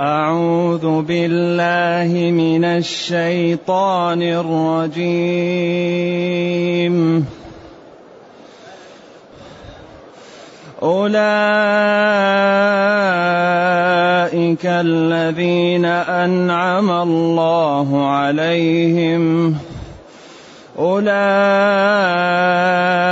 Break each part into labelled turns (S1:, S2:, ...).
S1: أعوذ بالله من الشيطان الرجيم. أولئك الذين أنعم الله عليهم. أولئك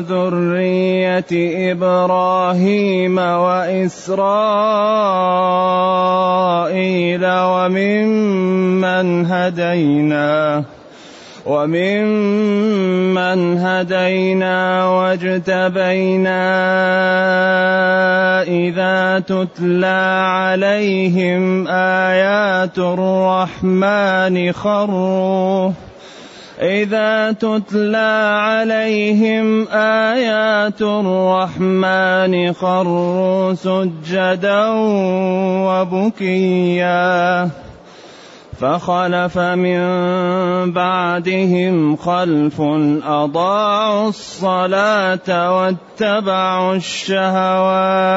S1: ذرية إبراهيم وإسرائيل وممن هدينا وممن هدينا واجتبينا إذا تتلى عليهم آيات الرحمن خروا إذا تتلى عليهم آيات الرحمن خروا سجدا وبكيا فخلف من بعدهم خلف أضاعوا الصلاة واتبعوا الشهوات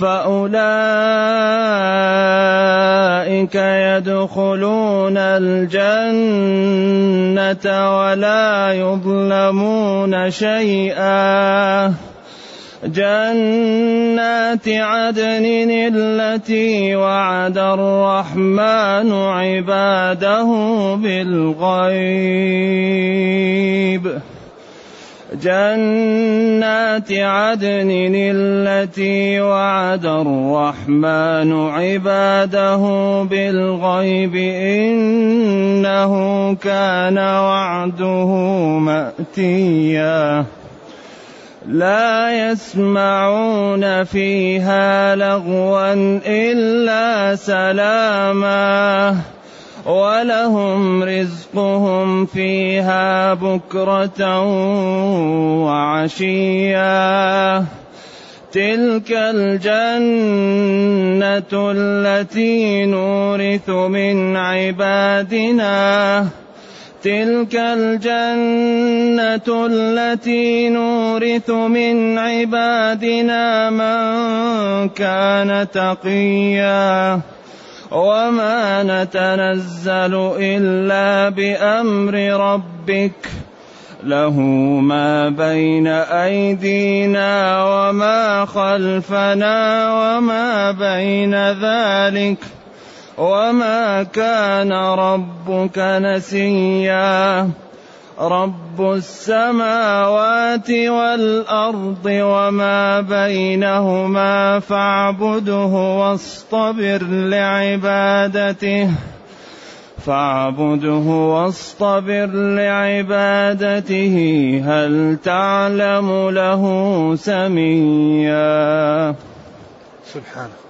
S1: فأولئك يدخلون الجنة ولا يظلمون شيئا جنات عدن التي وعد الرحمن عباده بالغيب جنات عدن التي وعد الرحمن عباده بالغيب إنه كان وعده مأتيا. لا يسمعون فيها لغوا إلا سلاما. ولهم رزقهم فيها بكرة وعشيا. تلك الجنة التي نورث من عبادنا. تلك الجنة التي نورث من عبادنا من كان تقيا. وما نتنزل الا بامر ربك. له ما بين ايدينا وما خلفنا وما بين ذلك. وما كان ربك نسيا. رب السماوات والارض وما بينهما فاعبده واصطبر لعبادته فاعبده واصطبر لعبادته هل تعلم له سميا
S2: سبحانه.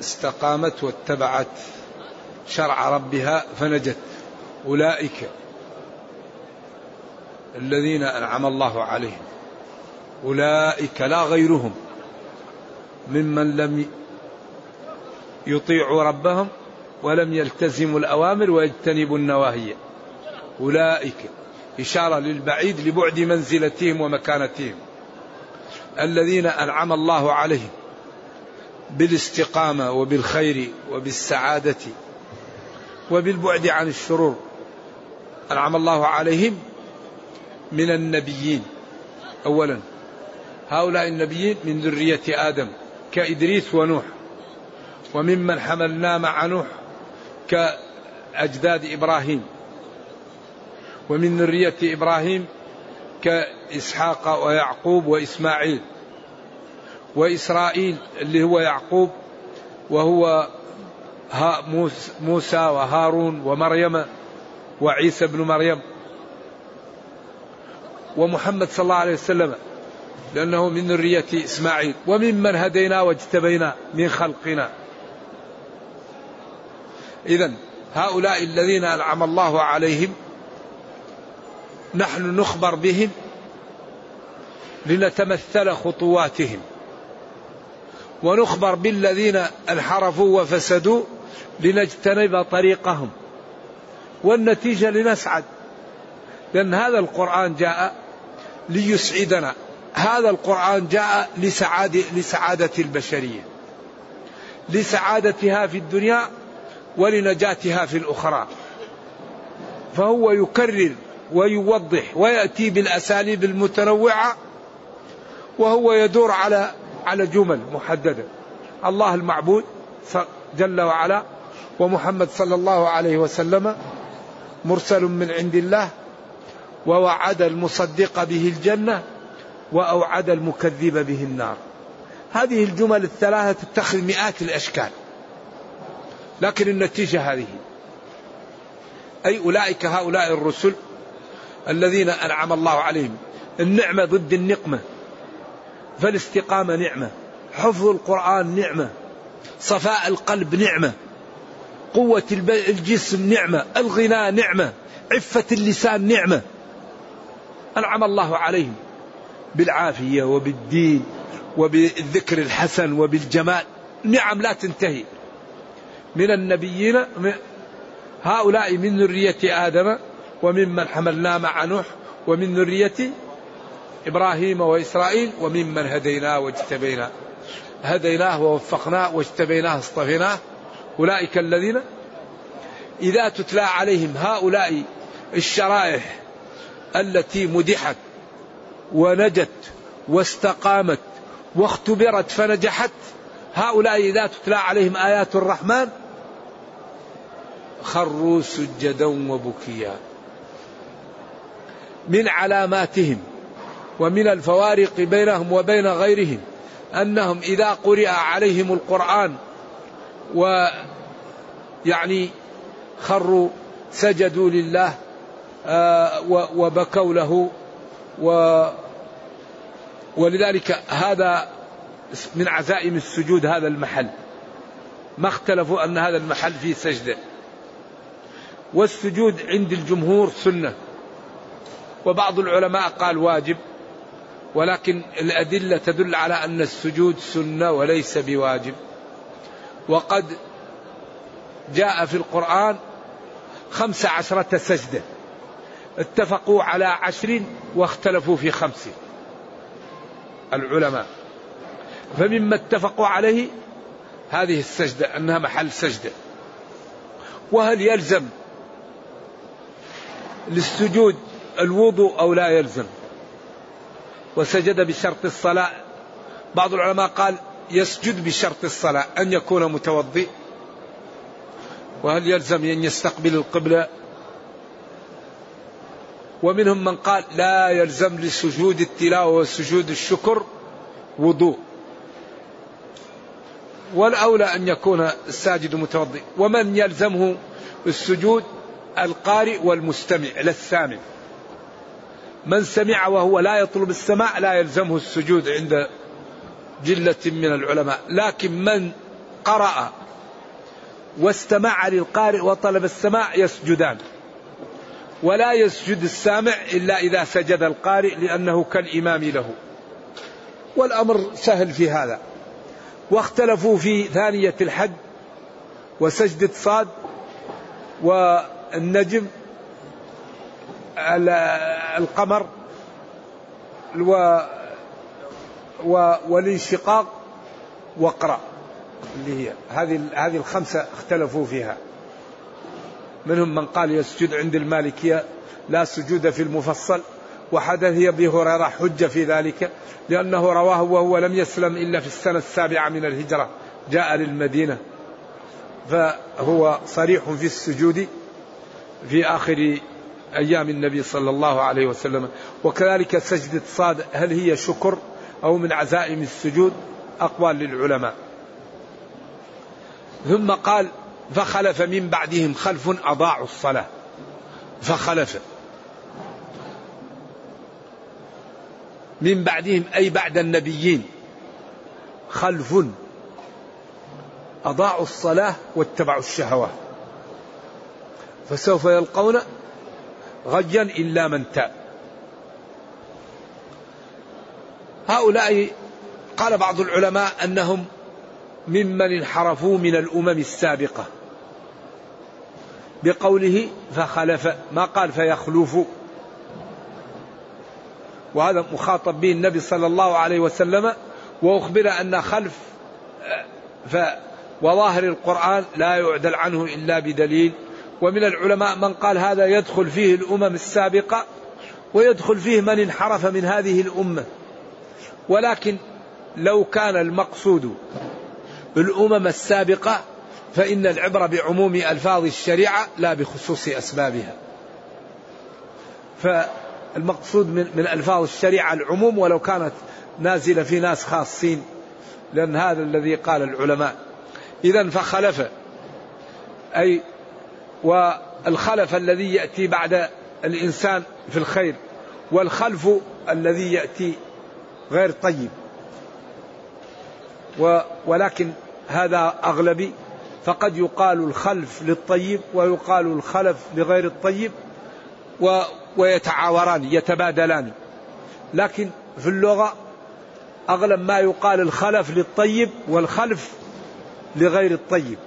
S2: استقامت واتبعت شرع ربها فنجت. أولئك الذين أنعم الله عليهم. أولئك لا غيرهم ممن لم يطيعوا ربهم ولم يلتزموا الأوامر ويجتنبوا النواهي. أولئك إشارة للبعيد لبعد منزلتهم ومكانتهم. الذين أنعم الله عليهم. بالاستقامة وبالخير وبالسعادة وبالبعد عن الشرور. أنعم الله عليهم من النبيين. أولا هؤلاء النبيين من ذرية آدم كإدريس ونوح وممن حملنا مع نوح كأجداد إبراهيم ومن ذرية إبراهيم كإسحاق ويعقوب وإسماعيل. وإسرائيل اللي هو يعقوب وهو موسى وهارون ومريم وعيسى بن مريم ومحمد صلى الله عليه وسلم لأنه من ذرية إسماعيل. وممن هدينا واجتبينا من خلقنا. إذا هؤلاء الذين أنعم الله عليهم نحن نخبر بهم لنتمثل خطواتهم. ونخبر بالذين انحرفوا وفسدوا لنجتنب طريقهم. والنتيجة لنسعد. لأن هذا القرآن جاء ليسعدنا. هذا القرآن جاء لسعادة, لسعادة البشرية. لسعادتها في الدنيا ولنجاتها في الأخرى. فهو يكرر ويوضح ويأتي بالأساليب المتنوعة وهو يدور على على جمل محددة. الله المعبود جل وعلا ومحمد صلى الله عليه وسلم مرسل من عند الله ووعد المصدق به الجنة وأوعد المكذب به النار. هذه الجمل الثلاثة تتخذ مئات الأشكال. لكن النتيجة هذه أي أولئك هؤلاء الرسل الذين أنعم الله عليهم النعمة ضد النقمة. فالاستقامة نعمة حفظ القرآن نعمة صفاء القلب نعمة قوة الجسم نعمة الغنى نعمة عفة اللسان نعمة. أنعم الله عليهم بالعافية وبالدين وبالذكر الحسن وبالجمال. نعم لا تنتهي. من النبيين هؤلاء من ذرية آدم وممن حملنا مع نوح ومن ذرية إبراهيم وإسرائيل وممن هديناه واجتبيناه هديناه ووفقناه واجتبيناه اصطفيناه أولئك الذين إذا تتلى عليهم هؤلاء الشرائح التي مدحت ونجت واستقامت واختبرت فنجحت هؤلاء إذا تتلى عليهم آيات الرحمن خروا سجدا وبكيا من علاماتهم. ومن الفوارق بينهم وبين غيرهم أنهم إذا قرئ عليهم القرآن ويعني خروا سجدوا لله آه، وبكوا له و ولذلك هذا من عزائم السجود هذا المحل. ما اختلفوا أن هذا المحل فيه سجدة. والسجود عند الجمهور سنة. وبعض العلماء قال واجب. ولكن الأدلة تدل على أن السجود سنة وليس بواجب. وقد جاء في القرآن خمس عشرة سجدة. اتفقوا على عشر واختلفوا في خمس. العلماء. فمما اتفقوا عليه هذه السجدة أنها محل سجدة. وهل يلزم للسجود الوضوء أو لا يلزم؟ وسجد بشرط الصلاة. بعض العلماء قال يسجد بشرط الصلاة أن يكون متوضئ. وهل يلزم أن يستقبل القبلة؟ ومنهم من قال لا يلزم لسجود التلاوة وسجود الشكر وضوء. والأولى أن يكون الساجد متوضئ. ومن يلزمه السجود؟ القارئ والمستمع للسامع من سمع وهو لا يطلب السماع لا يلزمه السجود عند جلة من العلماء. لكن من قرأ واستمع للقارئ وطلب السماع يسجدان. ولا يسجد السامع إلا إذا سجد القارئ لأنه كالإمام له. والأمر سهل في هذا. واختلفوا في ثانية الحج وسجدة صاد والنجم القمر و والانشقاق واقرأ اللي هي هذه هذه الخمسة اختلفوا فيها. منهم من قال يسجد عند المالكية لا سجود في المفصل. وحدث أبي هريرة حجة في ذلك لأنه رواه وهو لم يسلم إلا في السنة السابعة من الهجرة. جاء للمدينة. فهو صريح في السجود في آخر أيام النبي صلى الله عليه وسلم. وكذلك سجدة صاد هل هي شكر أو من عزائم السجود؟ أقوال للعلماء. ثم قال فخلف من بعدهم خلف أضاعوا الصلاة. فخلف. من بعدهم أي بعد النبيين خلف أضاعوا الصلاة واتبعوا الشهوات فسوف يلقون غيا إلا من تاب. هؤلاء قال بعض العلماء أنهم ممن انحرفوا من الأمم السابقة. بقوله فخلف ما قال فيخلف. وهذا مخاطب به النبي صلى الله عليه وسلم وأخبر أن خلف ف وظاهر القرآن لا يعدل عنه إلا بدليل ومن العلماء من قال هذا يدخل فيه الأمم السابقة ويدخل فيه من انحرف من هذه الأمة. ولكن لو كان المقصود الأمم السابقة فإن العبرة بعموم ألفاظ الشريعة لا بخصوص أسبابها. فالمقصود من, من ألفاظ الشريعة العموم ولو كانت نازلة في ناس خاصين لأن هذا الذي قال العلماء. إذا فخلف أي والخلف الذي يأتي بعد الإنسان في الخير والخلف الذي يأتي غير طيب. ولكن هذا أغلبي فقد يقال الخلف للطيب ويقال الخلف لغير الطيب ويتعاوران يتبادلان. لكن في اللغة أغلب ما يقال الخلف للطيب والخلف لغير الطيب.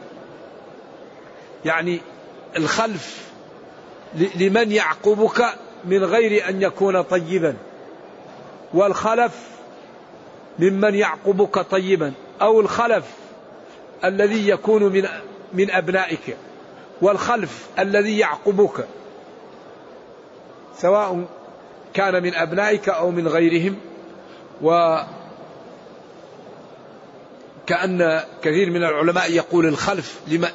S2: يعني الخلف لمن يعقبك من غير أن يكون طيبا. والخلف ممن يعقبك طيبا. أو الخلف الذي يكون من من أبنائك. والخلف الذي يعقبك سواء كان من أبنائك أو من غيرهم. و كأن كثير من العلماء يقول الخلف لما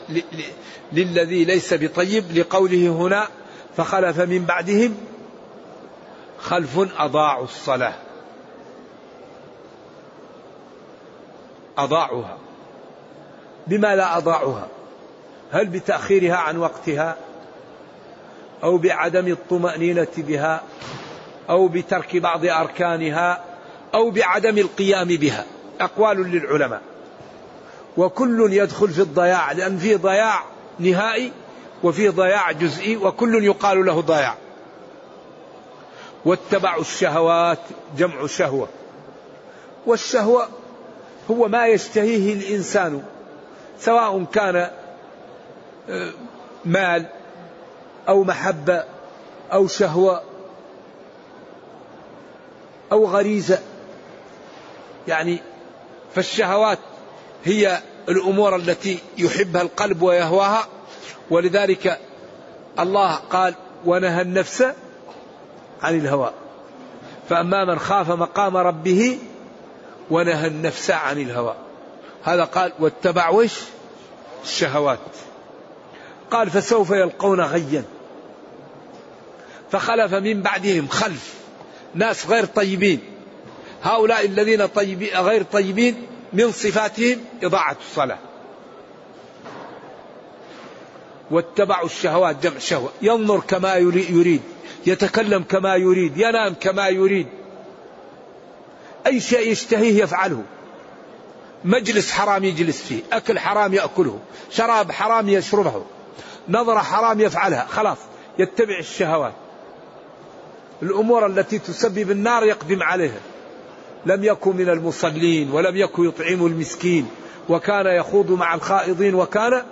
S2: للذي ليس بطيب لقوله هنا فخلف من بعدهم خلف أضاعوا الصلاة. أضاعوها. بما لا أضاعوها. هل بتأخيرها عن وقتها؟ أو بعدم الطمأنينة بها؟ أو بترك بعض أركانها؟ أو بعدم القيام بها؟ أقوال للعلماء. وكل يدخل في الضياع لأن في ضياع نهائي وفي ضياع جزئي وكل يقال له ضياع. واتبعوا الشهوات جمع شهوة. والشهوة هو ما يشتهيه الإنسان سواء كان آه، مال أو محبة أو شهوة أو غريزة. يعني فالشهوات هي الأمور التي يحبها القلب ويهواها. ولذلك الله قال ونهى النفس عن الهوى. فأما من خاف مقام ربه ونهى النفس عن الهوى. هذا قال واتبع وش؟ الشهوات. قال فسوف يلقون غيا. فخلف من بعدهم خلف ناس غير طيبين. هؤلاء الذين طيبين غير طيبين من صفاتهم إضاعة الصلاة. واتبعوا الشهوات جمع شهوة ينظر كما يريد. يتكلم كما يريد. ينام كما يريد. أي شيء يشتهيه يفعله. مجلس حرام يجلس فيه. أكل حرام يأكله. شراب حرام يشربه. نظرة حرام يفعلها. خلاص. يتبع الشهوات. الأمور التي تسبب النار يقدم عليها. لم يكن من المصلين ولم يكن يطعم المسكين وكان يخوض مع الخائضين وكان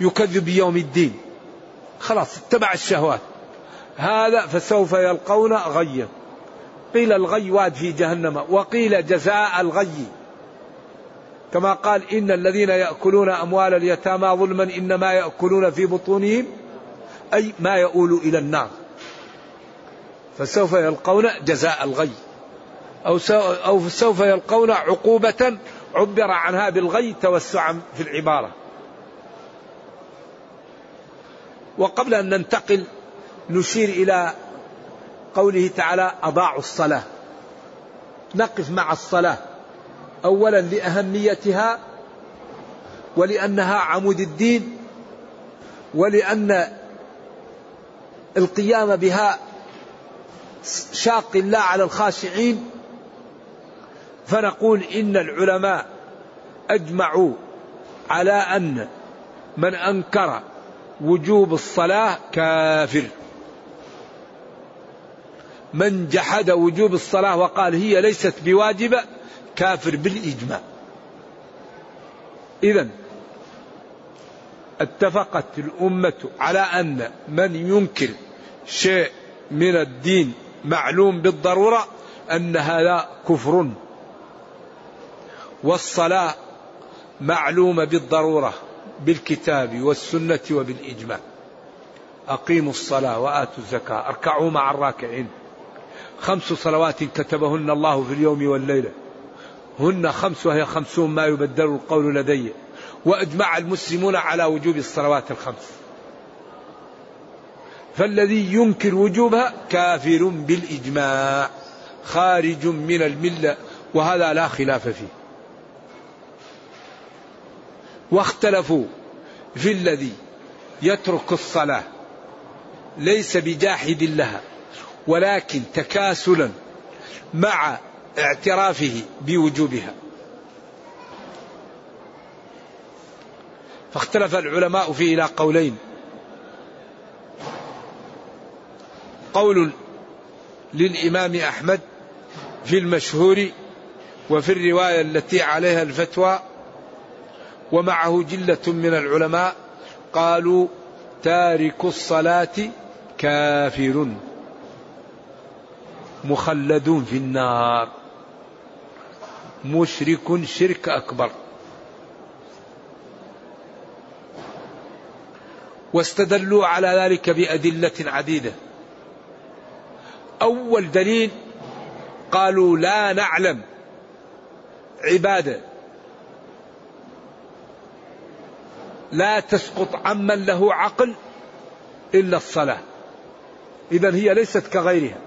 S2: يكذب بيوم الدين. خلاص اتبع الشهوات. هذا فسوف يلقون غيا. قيل الغي واد في جهنم وقيل جزاء الغي. كما قال إن الذين يأكلون أموال اليتامى ظلما إنما يأكلون في بطونهم أي ما يؤول إلى النار. فسوف يلقون جزاء الغي. أو أو سوف يلقون عقوبة عبر عنها بالغي توسعا في العبارة. وقبل أن ننتقل نشير إلى قوله تعالى أضاعوا الصلاة. نقف مع الصلاة. أولا لأهميتها ولأنها عمود الدين ولأن القيام بها شاق الله على الخاشعين فنقول إن العلماء أجمعوا على أن من أنكر وجوب الصلاة كافر. من جحد وجوب الصلاة وقال هي ليست بواجبة كافر بالإجماع. إذا اتفقت الأمة على أن من ينكر شيء من الدين معلوم بالضرورة أن هذا كفر. والصلاة معلومة بالضرورة بالكتاب والسنة وبالإجماع. أقيموا الصلاة وآتوا الزكاة أركعوا مع الراكعين. خمس صلوات كتبهن الله في اليوم والليلة. هن خمس وهي خمسون ما يبدل القول لدي. وأجمع المسلمون على وجوب الصلوات الخمس. فالذي ينكر وجوبها كافر بالإجماع خارج من الملة وهذا لا خلاف فيه. واختلفوا في الذي يترك الصلاة. ليس بجاحد لها ولكن تكاسلا مع اعترافه بوجوبها. فاختلف العلماء فيه إلى قولين. قول للإمام أحمد في المشهور وفي الرواية التي عليها الفتوى ومعه جلة من العلماء قالوا تارك الصلاة كافر مخلدون في النار. مشرك شرك أكبر. واستدلوا على ذلك بأدلة عديدة. أول دليل قالوا لا نعلم عبادة لا تسقط عمن له عقل إلا الصلاة. اذا هي ليست كغيرها.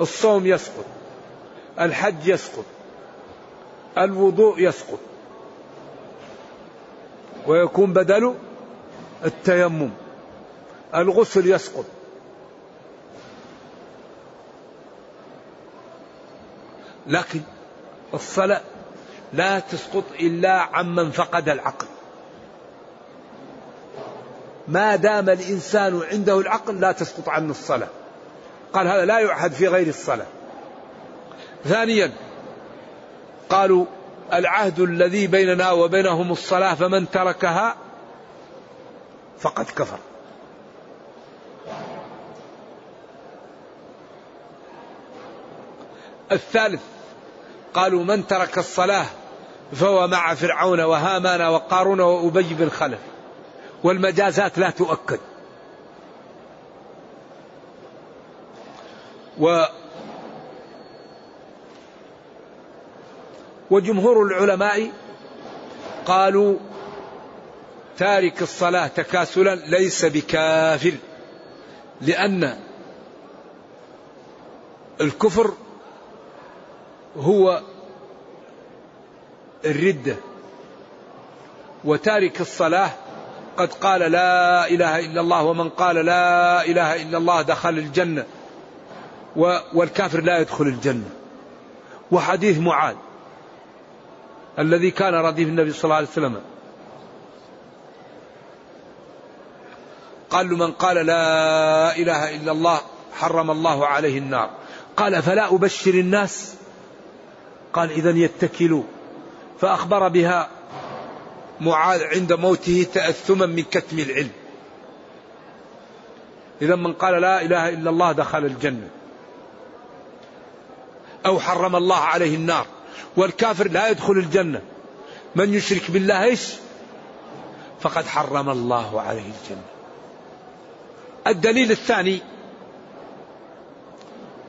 S2: الصوم يسقط الحج يسقط الوضوء يسقط ويكون بدل التيمم. الغسل يسقط. لكن الصلاة لا تسقط إلا عمن فقد العقل. ما دام الإنسان عنده العقل لا تسقط عنه الصلاة. قال هذا لا يعهد في غير الصلاة. ثانيا قالوا العهد الذي بيننا وبينهم الصلاة فمن تركها فقد كفر. الثالث قالوا من ترك الصلاة فهو مع فرعون وهامان وقارون وأبي بن خلف. والمجازات لا تؤكد. و وجمهور العلماء قالوا تارك الصلاة تكاسلا ليس بكافر لأن الكفر هو الردة. وتارك الصلاة قد قال لا إله إلا الله ومن قال لا إله إلا الله دخل الجنة والكافر لا يدخل الجنة. وحديث معاذ الذي كان رديف النبي صلى الله عليه وسلم. قال من قال لا إله إلا الله حرم الله عليه النار. قال فلا أبشر الناس؟ قال إذا يتكلوا. فأخبر بها معاذ عند موته تأثما من كتم العلم. إذا من قال لا إله إلا الله دخل الجنة. أو حرم الله عليه النار. والكافر لا يدخل الجنة. من يشرك بالله إيش؟ فقد حرم الله عليه الجنة. الدليل الثاني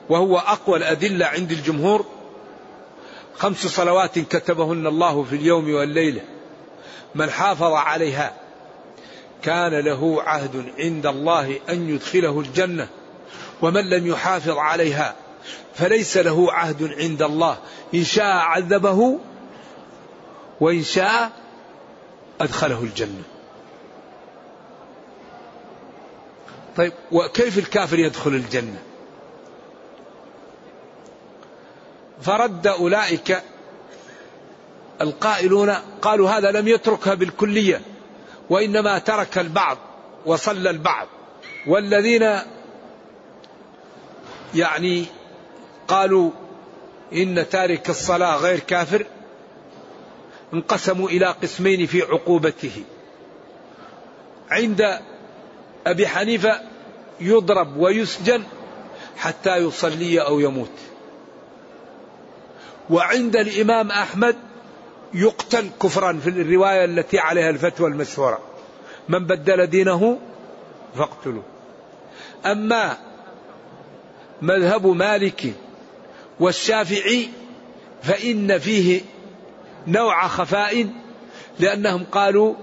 S2: وهو أقوى الأدلة عند الجمهور. خمس صلوات كتبهن الله في اليوم والليلة. من حافظ عليها كان له عهد عند الله أن يدخله الجنة ومن لم يحافظ عليها فليس له عهد عند الله. إن شاء عذبه وإن شاء أدخله الجنة. طيب وكيف الكافر يدخل الجنة؟ فرد أولئك القائلون قالوا هذا لم يتركها بالكلية وإنما ترك البعض وصلى البعض. والذين يعني قالوا إن تارك الصلاة غير كافر انقسموا إلى قسمين في عقوبته. عند أبي حنيفة يضرب ويسجن حتى يصلي أو يموت. وعند الإمام أحمد يقتل كفرا في الرواية التي عليها الفتوى المشهورة. من بدل دينه فاقتلوه. أما مذهب مالك والشافعي فإن فيه نوع خفاء لأنهم قالوا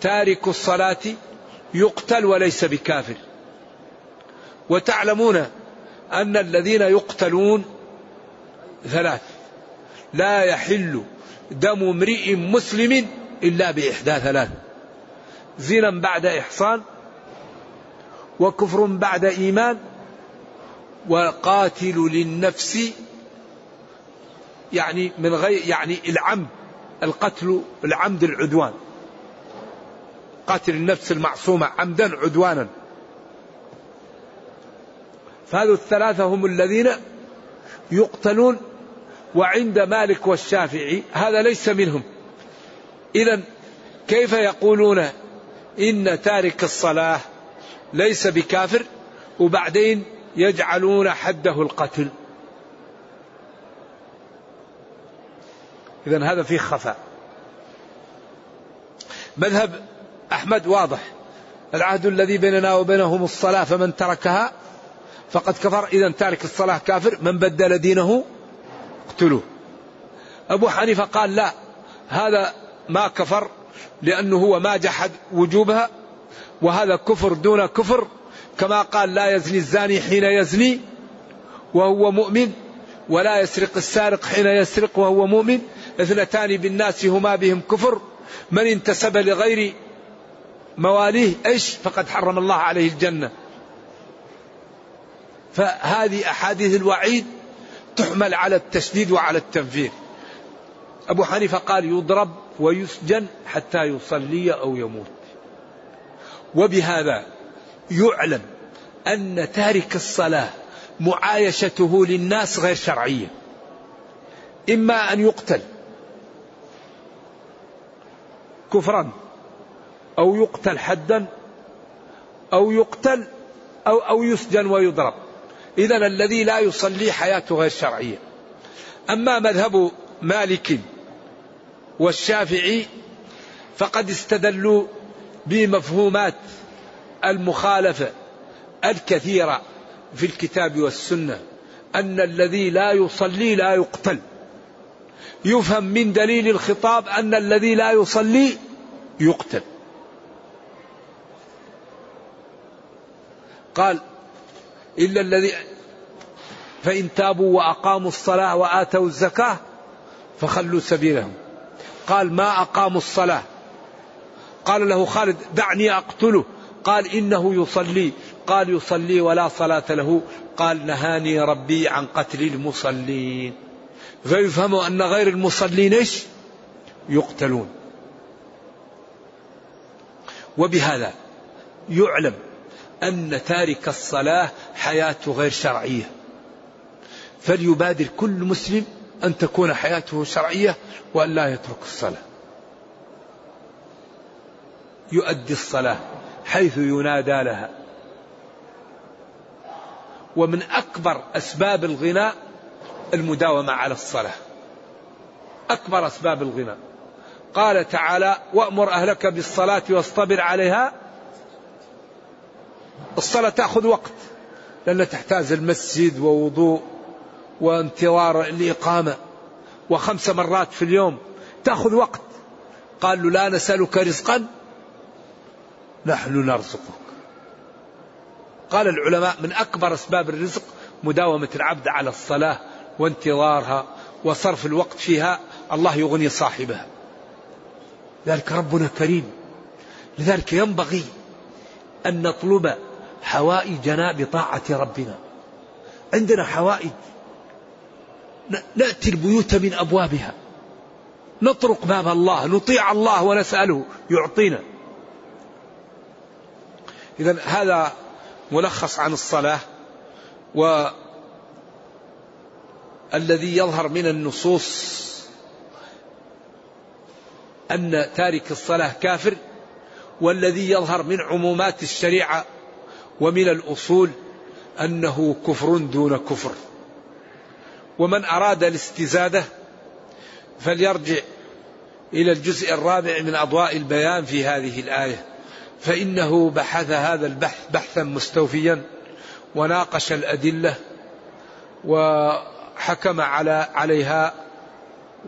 S2: تارك الصلاة يقتل وليس بكافر. وتعلمون أن الذين يقتلون ثلاث لا يحل دم امرئ مسلم إلا بإحدى ثلاث. زنا بعد إحصان وكفر بعد إيمان وقاتل للنفس يعني من غير يعني العمد القتل العمد العدوان. قتل النفس المعصومة عمدا عدوانا. فهذو الثلاثة هم الذين يقتلون وعند مالك والشافعي هذا ليس منهم. إذا كيف يقولون إن تارك الصلاة ليس بكافر وبعدين يجعلون حده القتل؟ إذا هذا فيه خفاء. مذهب أحمد واضح. العهد الذي بيننا وبينهم الصلاة فمن تركها فقد كفر. إذا تارك الصلاة كافر. من بدل دينه اقتلوه أبو حنيفة قال لا هذا ما كفر لأنه هو ما جحد وجوبها وهذا كفر دون كفر كما قال لا يزني الزاني حين يزني وهو مؤمن ولا يسرق السارق حين يسرق وهو مؤمن اثنتان بالناس هما بهم كفر من انتسب لغير مواليه إيش؟ فقد حرم الله عليه الجنة. فهذه أحاديث الوعيد تحمل على التشديد وعلى التنفير أبو حنيفة قال يضرب ويسجن حتى يصلي أو يموت. وبهذا يعلم أن تارك الصلاة معايشته للناس غير شرعية. إما أن يقتل كفرا أو يقتل حدا أو يقتل أو أو يسجن ويضرب. اذا الذي لا يصلي حياته غير شرعية. أما مذهب مالك والشافعي فقد استدلوا بمفهومات المخالفة الكثيرة في الكتاب والسنة أن الذي لا يصلي لا يقتل. يفهم من دليل الخطاب أن الذي لا يصلي يقتل. قال إلا الذي فإن تابوا وأقاموا الصلاة وآتوا الزكاة فخلوا سبيلهم. قال ما أقاموا الصلاة؟ قال له خالد دعني أقتله. قال إنه يصلي. قال يصلي ولا صلاة له. قال نهاني ربي عن قتل المصلين. فيفهم أن غير المصلين إيش؟ يقتلون. وبهذا يعلم أن تارك الصلاة حياته غير شرعية. فليبادر كل مسلم أن تكون حياته شرعية وأن لا يترك الصلاة. يؤدي الصلاة حيث ينادى لها. ومن أكبر أسباب الغناء المداومة على الصلاة. أكبر أسباب الغنى قال تعالى وأمر أهلك بالصلاة واصطبر عليها الصلاة تأخذ وقت لأنها تحتاج المسجد ووضوء وانتظار الإقامة وخمس مرات في اليوم تأخذ وقت. قال له لا نسألك رزقا نحن نرزقك. قال العلماء من أكبر أسباب الرزق مداومة العبد على الصلاة وانتظارها وصرف الوقت فيها الله يغني صاحبها. ذلك ربنا كريم لذلك ينبغي أن نطلب حوائجنا بطاعة ربنا. عندنا حوائج. نأتي البيوت من أبوابها. نطرق باب الله نطيع الله ونسأله يعطينا. إذا هذا ملخص عن الصلاة والذي يظهر من النصوص أن تارك الصلاة كافر والذي يظهر من عمومات الشريعة ومن الأصول أنه كفر دون كفر. ومن أراد الاستزادة فليرجع إلى الجزء الرابع من أضواء البيان في هذه الآية. فإنه بحث هذا البحث بحثا مستوفيا وناقش الأدلة وحكم على عليها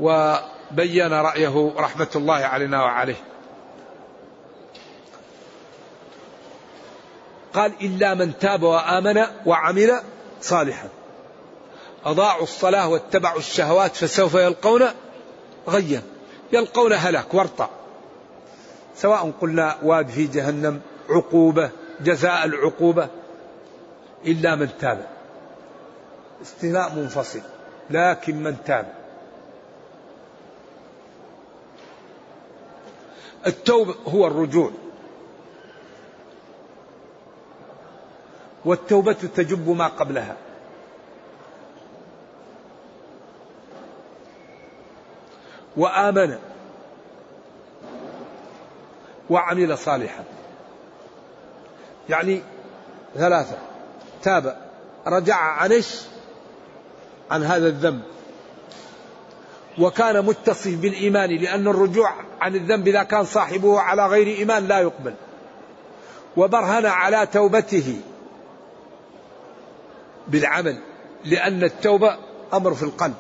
S2: وبين رأيه رحمة الله علينا وعليه. قال إلا من تاب وآمن وعمل صالحا. أضاعوا الصلاة واتبعوا الشهوات فسوف يلقون غيا. يلقون هلاك ورطة سواء قلنا واد في جهنم عقوبة جزاء العقوبة إلا من تاب. استثناء منفصل لكن من تاب. التوبة هو الرجوع. والتوبة تجب ما قبلها. وآمن وعمل صالحا. يعني ثلاثة. تاب رجع عن إيش؟ عن هذا الذنب. وكان متصف بالإيمان لأن الرجوع عن الذنب إذا كان صاحبه على غير إيمان لا يقبل. وبرهن على توبته. بالعمل لأن التوبة أمر في القلب.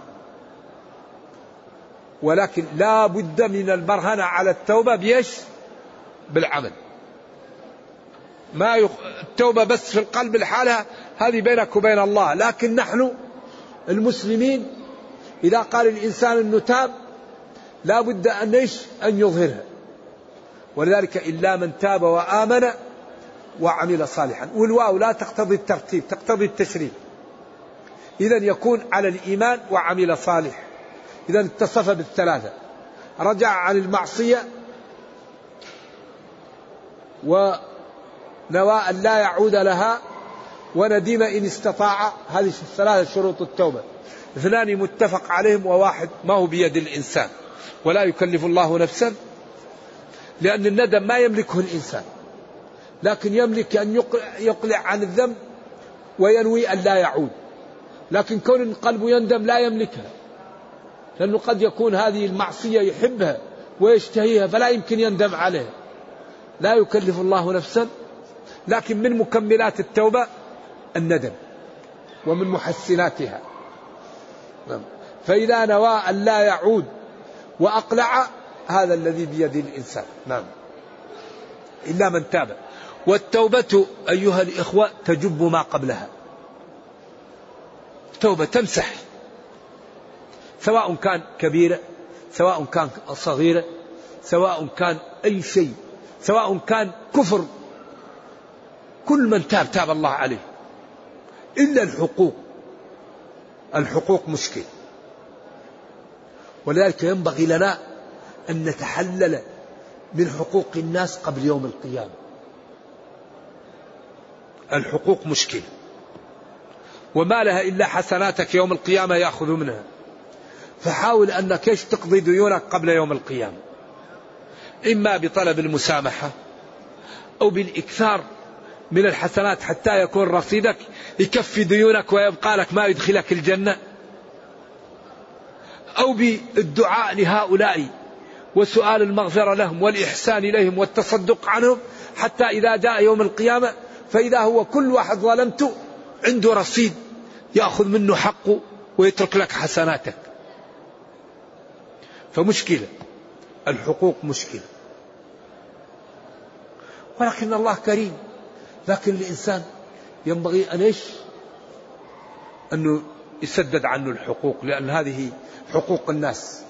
S2: ولكن لا بد من البرهنة على التوبة بيش بالعمل. ما يخ... التوبة بس في القلب الحالة هذه بينك وبين الله. لكن نحن المسلمين إذا قال الإنسان أنه تاب لا بد أن أن يظهرها. ولذلك إلا من تاب وآمن وعمل صالحا. والواو لا تقتضي الترتيب تقتضي التشريف. إذا يكون على الإيمان وعمل صالح. إذا اتصف بالثلاثة. رجع عن المعصية ونوى أن لا يعود لها وندم إن استطاع. هذه الثلاثة شروط التوبة. اثنان متفق عليهم وواحد ما هو بيد الإنسان. ولا يكلف الله نفسا لأن الندم ما يملكه الإنسان. لكن يملك أن يقلع عن الذنب وينوي أن لا يعود. لكن كون قلبه يندم لا يملكها لأنه قد يكون هذه المعصية يحبها ويشتهيها فلا يمكن يندم عليها. لا يكلف الله نفسا لكن من مكملات التوبة الندم ومن محسناتها. نعم. فإذا نوى أن لا يعود وأقلع هذا الذي بيد الإنسان. نعم. إلا من تاب. والتوبة أيها الإخوة تجب ما قبلها. توبة تمسح. سواء كان كبيرة سواء كان صغيرة سواء كان أي شيء سواء كان كفر. كل من تاب تاب الله عليه. إلا الحقوق. الحقوق مشكل. ولذلك ينبغي لنا أن نتحلل من حقوق الناس قبل يوم القيامة. الحقوق مشكل. وما لها إلا حسناتك يوم القيامة يأخذ منها. فحاول أنك إيش تقضي ديونك قبل يوم القيامة. إما بطلب المسامحة أو بالإكثار من الحسنات حتى يكون رصيدك يكفي ديونك ويبقى لك ما يدخلك الجنة. أو بالدعاء لهؤلاء وسؤال المغفرة لهم والإحسان إليهم والتصدق عنهم حتى إذا جاء يوم القيامة فإذا هو كل واحد ظلمته عنده رصيد يأخذ منه حقه ويترك لك حسناتك. فمشكلة الحقوق مشكلة. ولكن الله كريم لكن الإنسان ينبغي أن إيش؟ أنه يسدد عنه الحقوق لأن هذه حقوق الناس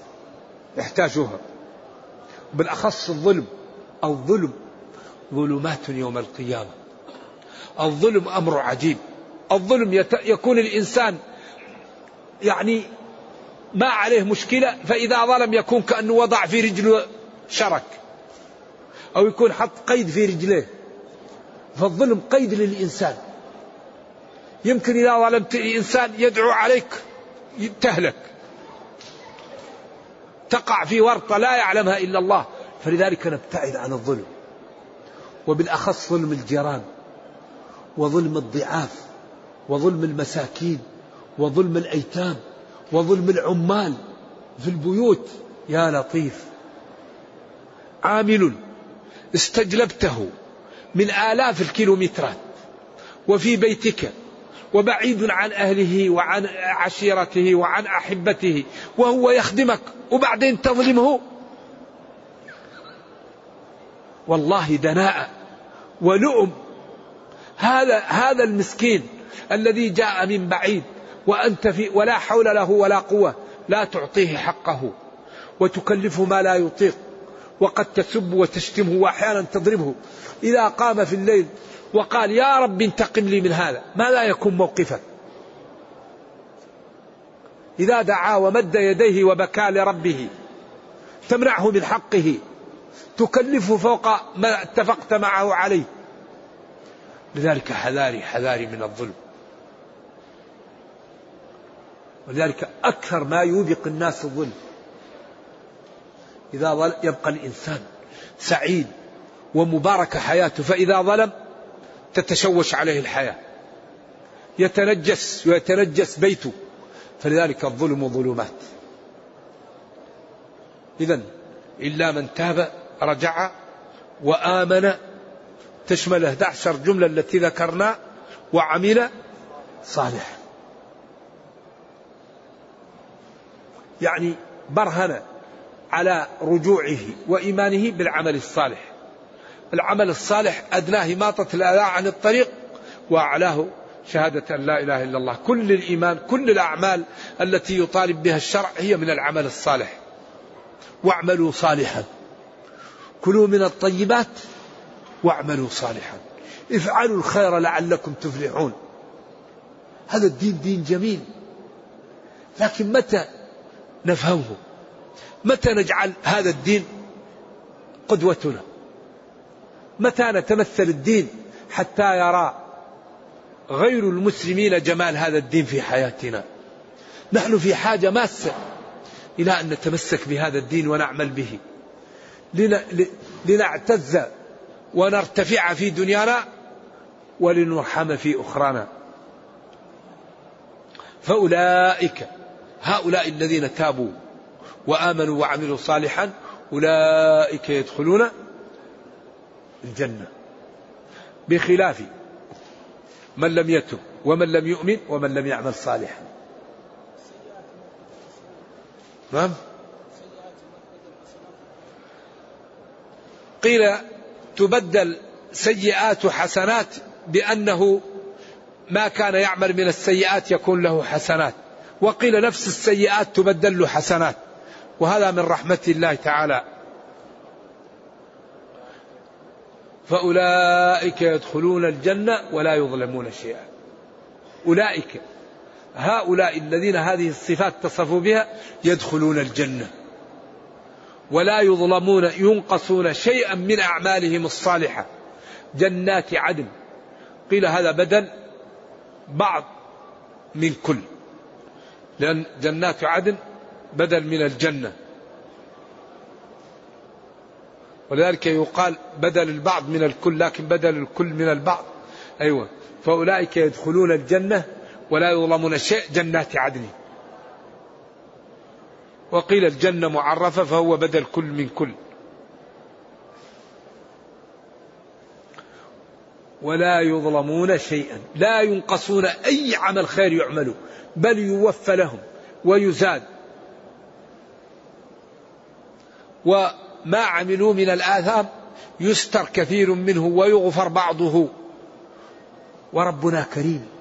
S2: يحتاجوها. بالأخص الظلم الظلم ظلمات يوم القيامة. الظلم أمر عجيب. الظلم يكون الإنسان يعني ما عليه مشكلة فإذا ظلم يكون كأنه وضع في رجله شرك أو يكون حط قيد في رجليه. فالظلم قيد للإنسان. يمكن إذا ظلمت الإنسان يدعو عليك تهلك. تقع في ورطة لا يعلمها إلا الله. فلذلك نبتعد عن الظلم. وبالأخص ظلم الجيران. وظلم الضعاف وظلم المساكين وظلم الأيتام وظلم العمال في البيوت. يا لطيف. عامل استجلبته من آلاف الكيلومترات وفي بيتك وبعيد عن أهله وعن عشيرته وعن أحبته وهو يخدمك وبعدين تظلمه. والله دناءة ولؤم. هذا هذا المسكين الذي جاء من بعيد وأنت في ولا حول له ولا قوة لا تعطيه حقه وتكلفه ما لا يطيق وقد تسب وتشتمه وأحيانا تضربه. إذا قام في الليل وقال يا رب انتقم لي من هذا. ماذا يكون موقفك إذا دعا ومد يديه وبكى لربه تمنعه من حقه تكلفه فوق ما اتفقت معه عليه. لذلك حذاري حذاري من الظلم. ولذلك أكثر ما يوبق الناس الظلم. إذا يبقى الإنسان سعيد ومبارك حياته فإذا ظلم تتشوش عليه الحياة. يتنجس ويتنجس بيته. فلذلك الظلم ظلمات. إذا إلا من تاب رجع وآمن تشمل 11 جملة التي ذكرنا وعمل صالحا يعني برهن على رجوعه وإيمانه بالعمل الصالح. العمل الصالح أدناه إماطة الأذى عن الطريق وأعلاه شهادة أن لا إله إلا الله. كل الإيمان كل الأعمال التي يطالب بها الشرع هي من العمل الصالح. واعملوا صالحا. كلوا من الطيبات واعملوا صالحا. افعلوا الخير لعلكم تفلحون. هذا الدين دين جميل. لكن متى نفهمه؟ متى نجعل هذا الدين قدوتنا؟ متى نتمثل الدين حتى يرى غير المسلمين جمال هذا الدين في حياتنا؟ نحن في حاجة ماسة إلى أن نتمسك بهذا الدين ونعمل به. لنعتز ونرتفع في دنيانا ولنرحم في أخرانا. فأولئك هؤلاء الذين تابوا وآمنوا وعملوا صالحا أولئك يدخلون الجنة. بخلاف من لم يتب ومن لم يؤمن ومن لم يعمل صالحا. نعم؟ قيل تبدل سيئات حسنات بأنه ما كان يعمل من السيئات يكون له حسنات. وقيل نفس السيئات تبدل له حسنات. وهذا من رحمة الله تعالى. فأولئك يدخلون الجنة ولا يظلمون شيئا. أولئك هؤلاء الذين هذه الصفات تصفوا بها يدخلون الجنة. ولا يظلمون ينقصون شيئا من أعمالهم الصالحة. جنات عدن. قيل هذا بدل بعض من كل. لأن جنات عدن بدل من الجنة. ولذلك يقال بدل البعض من الكل لكن بدل الكل من البعض. أيوة. فأولئك يدخلون الجنة ولا يظلمون شيء جنات عدن. وقيل الجنة معرفة فهو بدل كل من كل. ولا يظلمون شيئا. لا ينقصون أي عمل خير يعملوا بل يوفى لهم ويزاد. وما عملوا من الآثام يستر كثير منه ويغفر بعضه. وربنا كريم.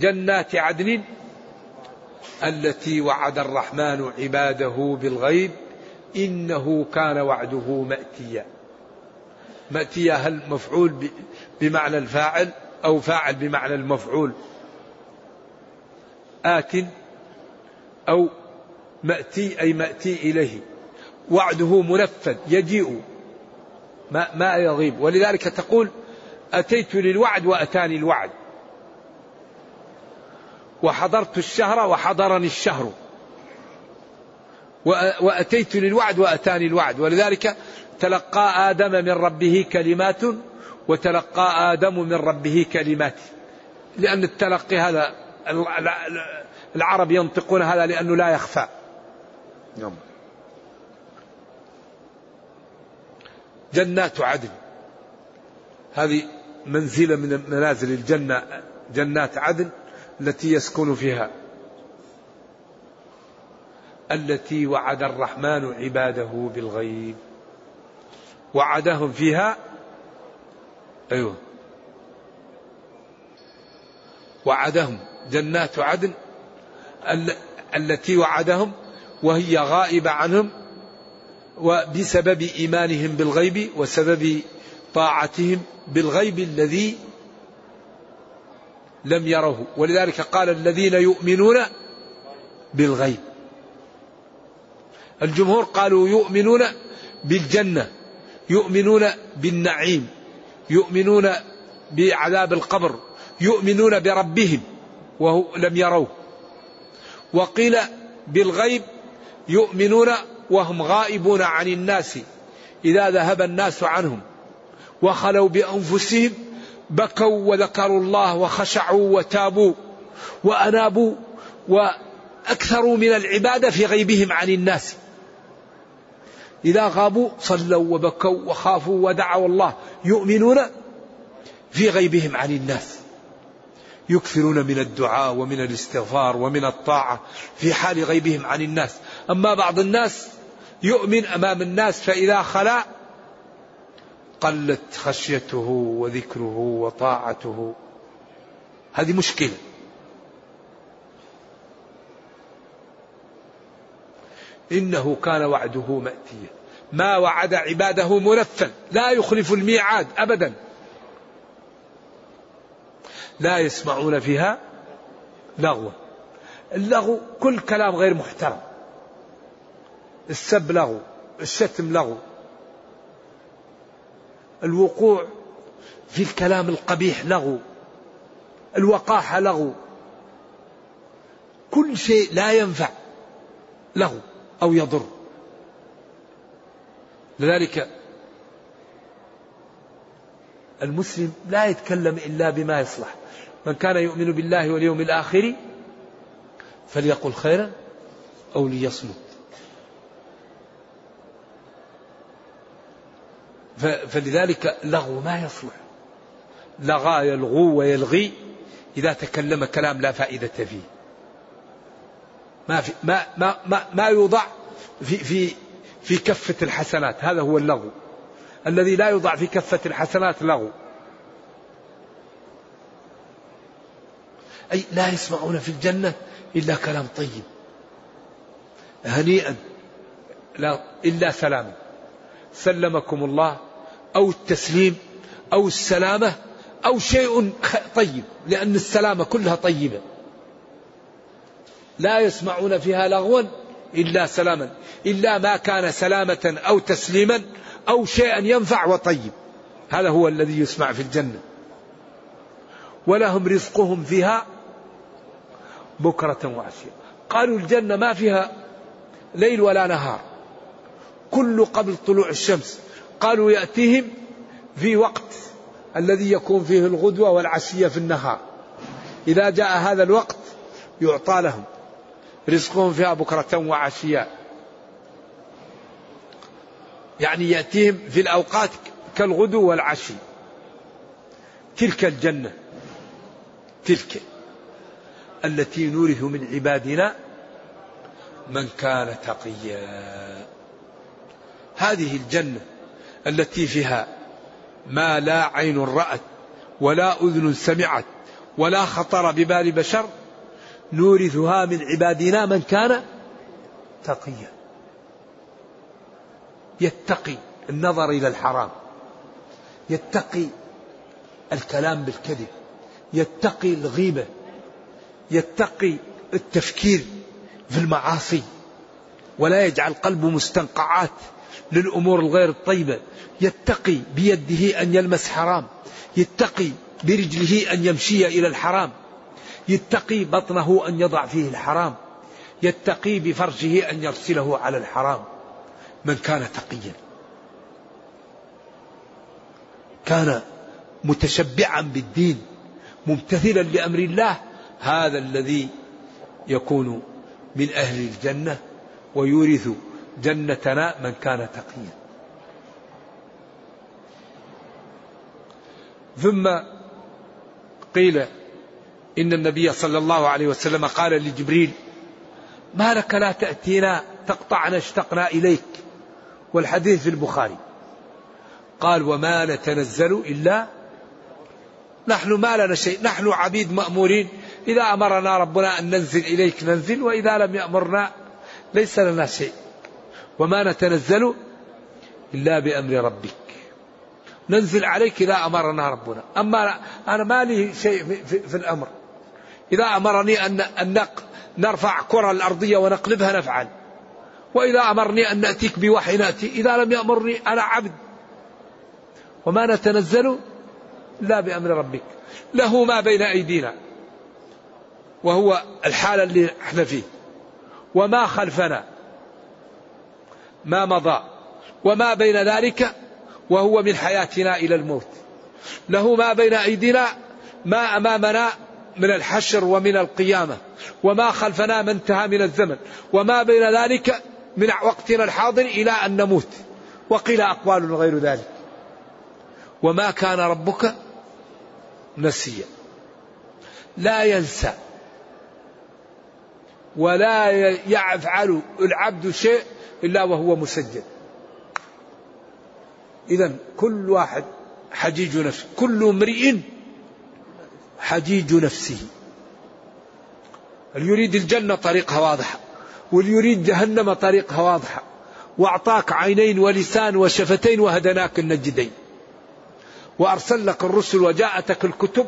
S2: جنات عدن التي وعد الرحمن عباده بالغيب إنه كان وعده مأتيا. مأتيا هل مفعول بمعنى الفاعل أو فاعل بمعنى المفعول؟ آت أو مأتي أي مأتي إليه. وعده منفذ يجيء. ما ما يغيب. ولذلك تقول أتيت للوعد وأتاني الوعد. وحضرت الشهر وحضرني الشهر. وأتيت للوعد وأتاني الوعد. ولذلك تلقى آدم من ربه كلمات وتلقى آدم من ربه كلمات. لأن التلقي هذا العرب ينطقون هذا لأنه لا يخفى. نعم. جنات عدن. هذه منزلة من منازل الجنة جنات عدن. التي يسكن فيها. التي وعد الرحمن عباده بالغيب. وعدهم فيها أيوه. وعدهم جنات عدن التي وعدهم وهي غائبة عنهم وبسبب إيمانهم بالغيب وسبب طاعتهم بالغيب الذي لم يروه. ولذلك قال الذين يؤمنون بالغيب. الجمهور قالوا يؤمنون بالجنة يؤمنون بالنعيم يؤمنون بعذاب القبر يؤمنون بربهم وهو لم يروه. وقيل بالغيب يؤمنون وهم غائبون عن الناس إذا ذهب الناس عنهم وخلوا بأنفسهم بكوا وذكروا الله وخشعوا وتابوا وأنابوا وأكثروا من العبادة في غيبهم عن الناس. إذا غابوا صلوا وبكوا وخافوا ودعوا الله. يؤمنون في غيبهم عن الناس. يكثرون من الدعاء ومن الاستغفار ومن الطاعة في حال غيبهم عن الناس. أما بعض الناس يؤمن أمام الناس فإذا خلا قلت خشيته وذكره وطاعته. هذه مشكلة. إنه كان وعده مأتيا. ما وعد عباده منفذ. لا يخلف الميعاد ابدا. لا يسمعون فيها لغوا اللغو كل كلام غير محترم. السب لغو الشتم لغو. الوقوع في الكلام القبيح لغو الوقاحة لغو كل شيء لا ينفع لغو أو يضر. لذلك المسلم لا يتكلم إلا بما يصلح. من كان يؤمن بالله واليوم الآخر فليقل خيرا أو ليصمت. فلذلك لغو ما يصلح. لغى يلغو ويلغي إذا تكلم كلام لا فائدة فيه. ما في ما ما ما, ما يوضع في في في كفة الحسنات. هذا هو اللغو. الذي لا يوضع في كفة الحسنات لغو. أي لا يسمعون في الجنة إلا كلام طيب. هنيئا. لا إلا سلاما سلمكم الله. أو التسليم أو السلامة أو شيء طيب لأن السلامة كلها طيبة. لا يسمعون فيها لغوا إلا سلاما إلا ما كان سلامة أو تسليما أو شيئا ينفع وطيب. هذا هو الذي يسمع في الجنة. ولهم رزقهم فيها بكرة وعشية. قالوا الجنة ما فيها ليل ولا نهار. كل قبل طلوع الشمس قالوا يأتيهم في وقت الذي يكون فيه الغدوة والعشية في النهار. إذا جاء هذا الوقت يعطى لهم رزقهم فيها بكرة وعشية. يعني يأتيهم في الأوقات كالغدو والعشي. تلك الجنة تلك التي نورث من عبادنا من كان تقيا. هذه الجنة التي فيها ما لا عين رأت ولا أذن سمعت ولا خطر ببال بشر نورثها من عبادنا من كان تقيا. يتقي النظر إلى الحرام يتقي الكلام بالكذب يتقي الغيبة يتقي التفكير في المعاصي ولا يجعل قلبه مستنقعات للأمور الغير الطيبة. يتقي بيده أن يلمس حرام. يتقي برجله أن يمشي إلى الحرام. يتقي بطنه أن يضع فيه الحرام. يتقي بفرجه أن يرسله على الحرام. من كان تقيا. كان متشبعا بالدين. ممتثلا لأمر الله. هذا الذي يكون من أهل الجنة ويورث جنتنا من كان تقيا. ثم قيل إن النبي صلى الله عليه وسلم قال لجبريل ما لك لا تأتينا تقطعنا اشتقنا إليك. والحديث في البخاري. قال وما نتنزل إلا نحن ما لنا شيء نحن عبيد مأمورين. إذا أمرنا ربنا أن ننزل إليك ننزل وإذا لم يأمرنا ليس لنا شيء. وما نتنزل إلا بأمر ربك. ننزل عليك إذا أمرنا ربنا. أما أنا ما لي شيء في, في, الأمر. إذا أمرني أن أن نرفع كرة الأرضية ونقلبها نفعل. وإذا أمرني أن نأتيك بوحي نأتي. إذا لم يأمرني أنا عبد. وما نتنزل لا بأمر ربك. له ما بين أيدينا. وهو الحالة اللي إحنا فيه. وما خلفنا. ما مضى وما بين ذلك وهو من حياتنا إلى الموت. له ما بين أيدينا ما أمامنا من الحشر ومن القيامة وما خلفنا ما انتهى من الزمن وما بين ذلك من وقتنا الحاضر إلى أن نموت. وقيل أقوال غير ذلك. وما كان ربك نسيا. لا ينسى. ولا يفعل العبد شيء إلا وهو مسجل إذا كل واحد حجيج نفسه كل امرئ حجيج نفسه. اللي يريد الجنة طريقها واضحة؟ واللي يريد جهنم طريقها واضحة؟ وأعطاك عينين ولسان وشفتين وهدناك النجدين. وأرسل لك الرسل وجاءتك الكتب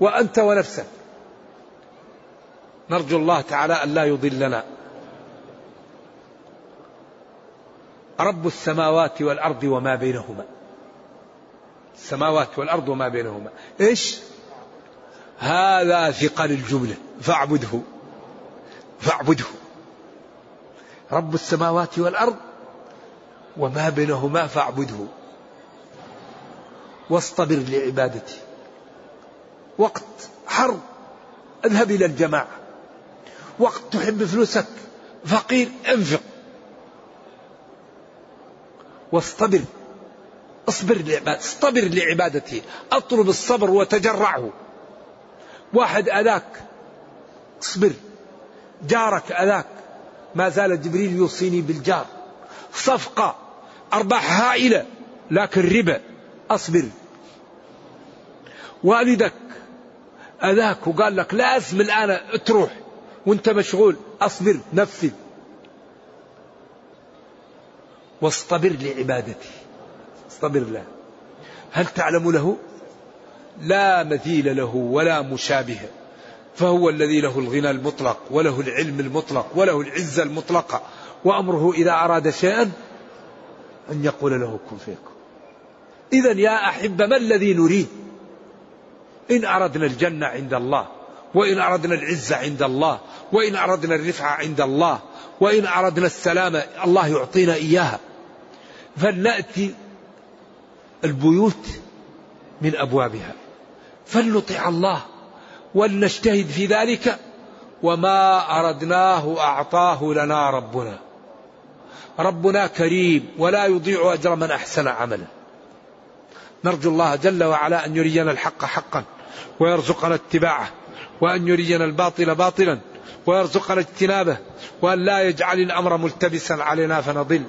S2: وأنت ونفسك. نرجو الله تعالى أن لا يضلنا. رب السماوات والأرض وما بينهما. السماوات والأرض وما بينهما. إيش؟ هذا ثقل الجملة. فاعبده. فاعبده. رب السماوات والأرض وما بينهما فاعبده. واصطبر لعبادته وقت حرب اذهب إلى الجماعة. وقت تحب فلوسك فقير انفق. واصطبر. اصبر لعبادته اصطبر لعبادته اطلب الصبر وتجرعه. واحد أذاك اصبر. جارك أذاك ما زال جبريل يوصيني بالجار. صفقة أرباح هائلة لكن ربا أصبر. والدك أذاك وقال لك لازم الآن تروح وانت مشغول أصبر نفذ واصطبر لعبادته. اصطبر له. هل تعلم له؟ لا مثيل له ولا مشابه. فهو الذي له الغنى المطلق وله العلم المطلق وله العزة المطلقة. وأمره إذا أراد شيئا أن يقول له كن فيكون إذا يا أحبة ما الذي نريد؟ إن أردنا الجنة عند الله وإن أردنا العزة عند الله وإن أردنا الرفعة عند الله وإن أردنا السلامة الله يعطينا إياها. فلنأتي البيوت من أبوابها. فلنطع الله ولنجتهد في ذلك. وما أردناه أعطاه لنا ربنا. ربنا كريم ولا يضيع أجر من أحسن عملا. نرجو الله جل وعلا أن يرينا الحق حقا ويرزقنا اتباعه وأن يرينا الباطل باطلا ويرزقنا اجتنابه وأن لا يجعل الأمر ملتبسا علينا فنضل.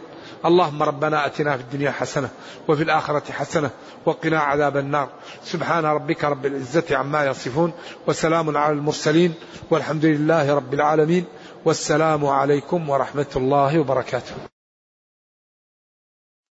S2: اللهم ربنا آتنا في الدنيا حسنة وفي الآخرة حسنة وقنا عذاب النار. سبحان ربك رب العزة عما يصفون وسلام على المرسلين والحمد لله رب العالمين والسلام عليكم ورحمة الله وبركاته.